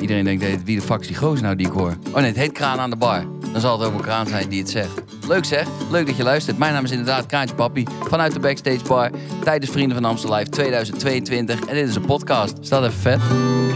Iedereen denkt, hey, wie de fuck is die nou die ik hoor? Oh nee, het heet Kraan aan de bar. Dan zal het ook een kraan zijn die het zegt. Leuk zeg, leuk dat je luistert. Mijn naam is inderdaad Kraantje Papi vanuit de Backstage Bar tijdens Vrienden van Amsterdam Live 2022. En dit is een podcast. Staat even vet.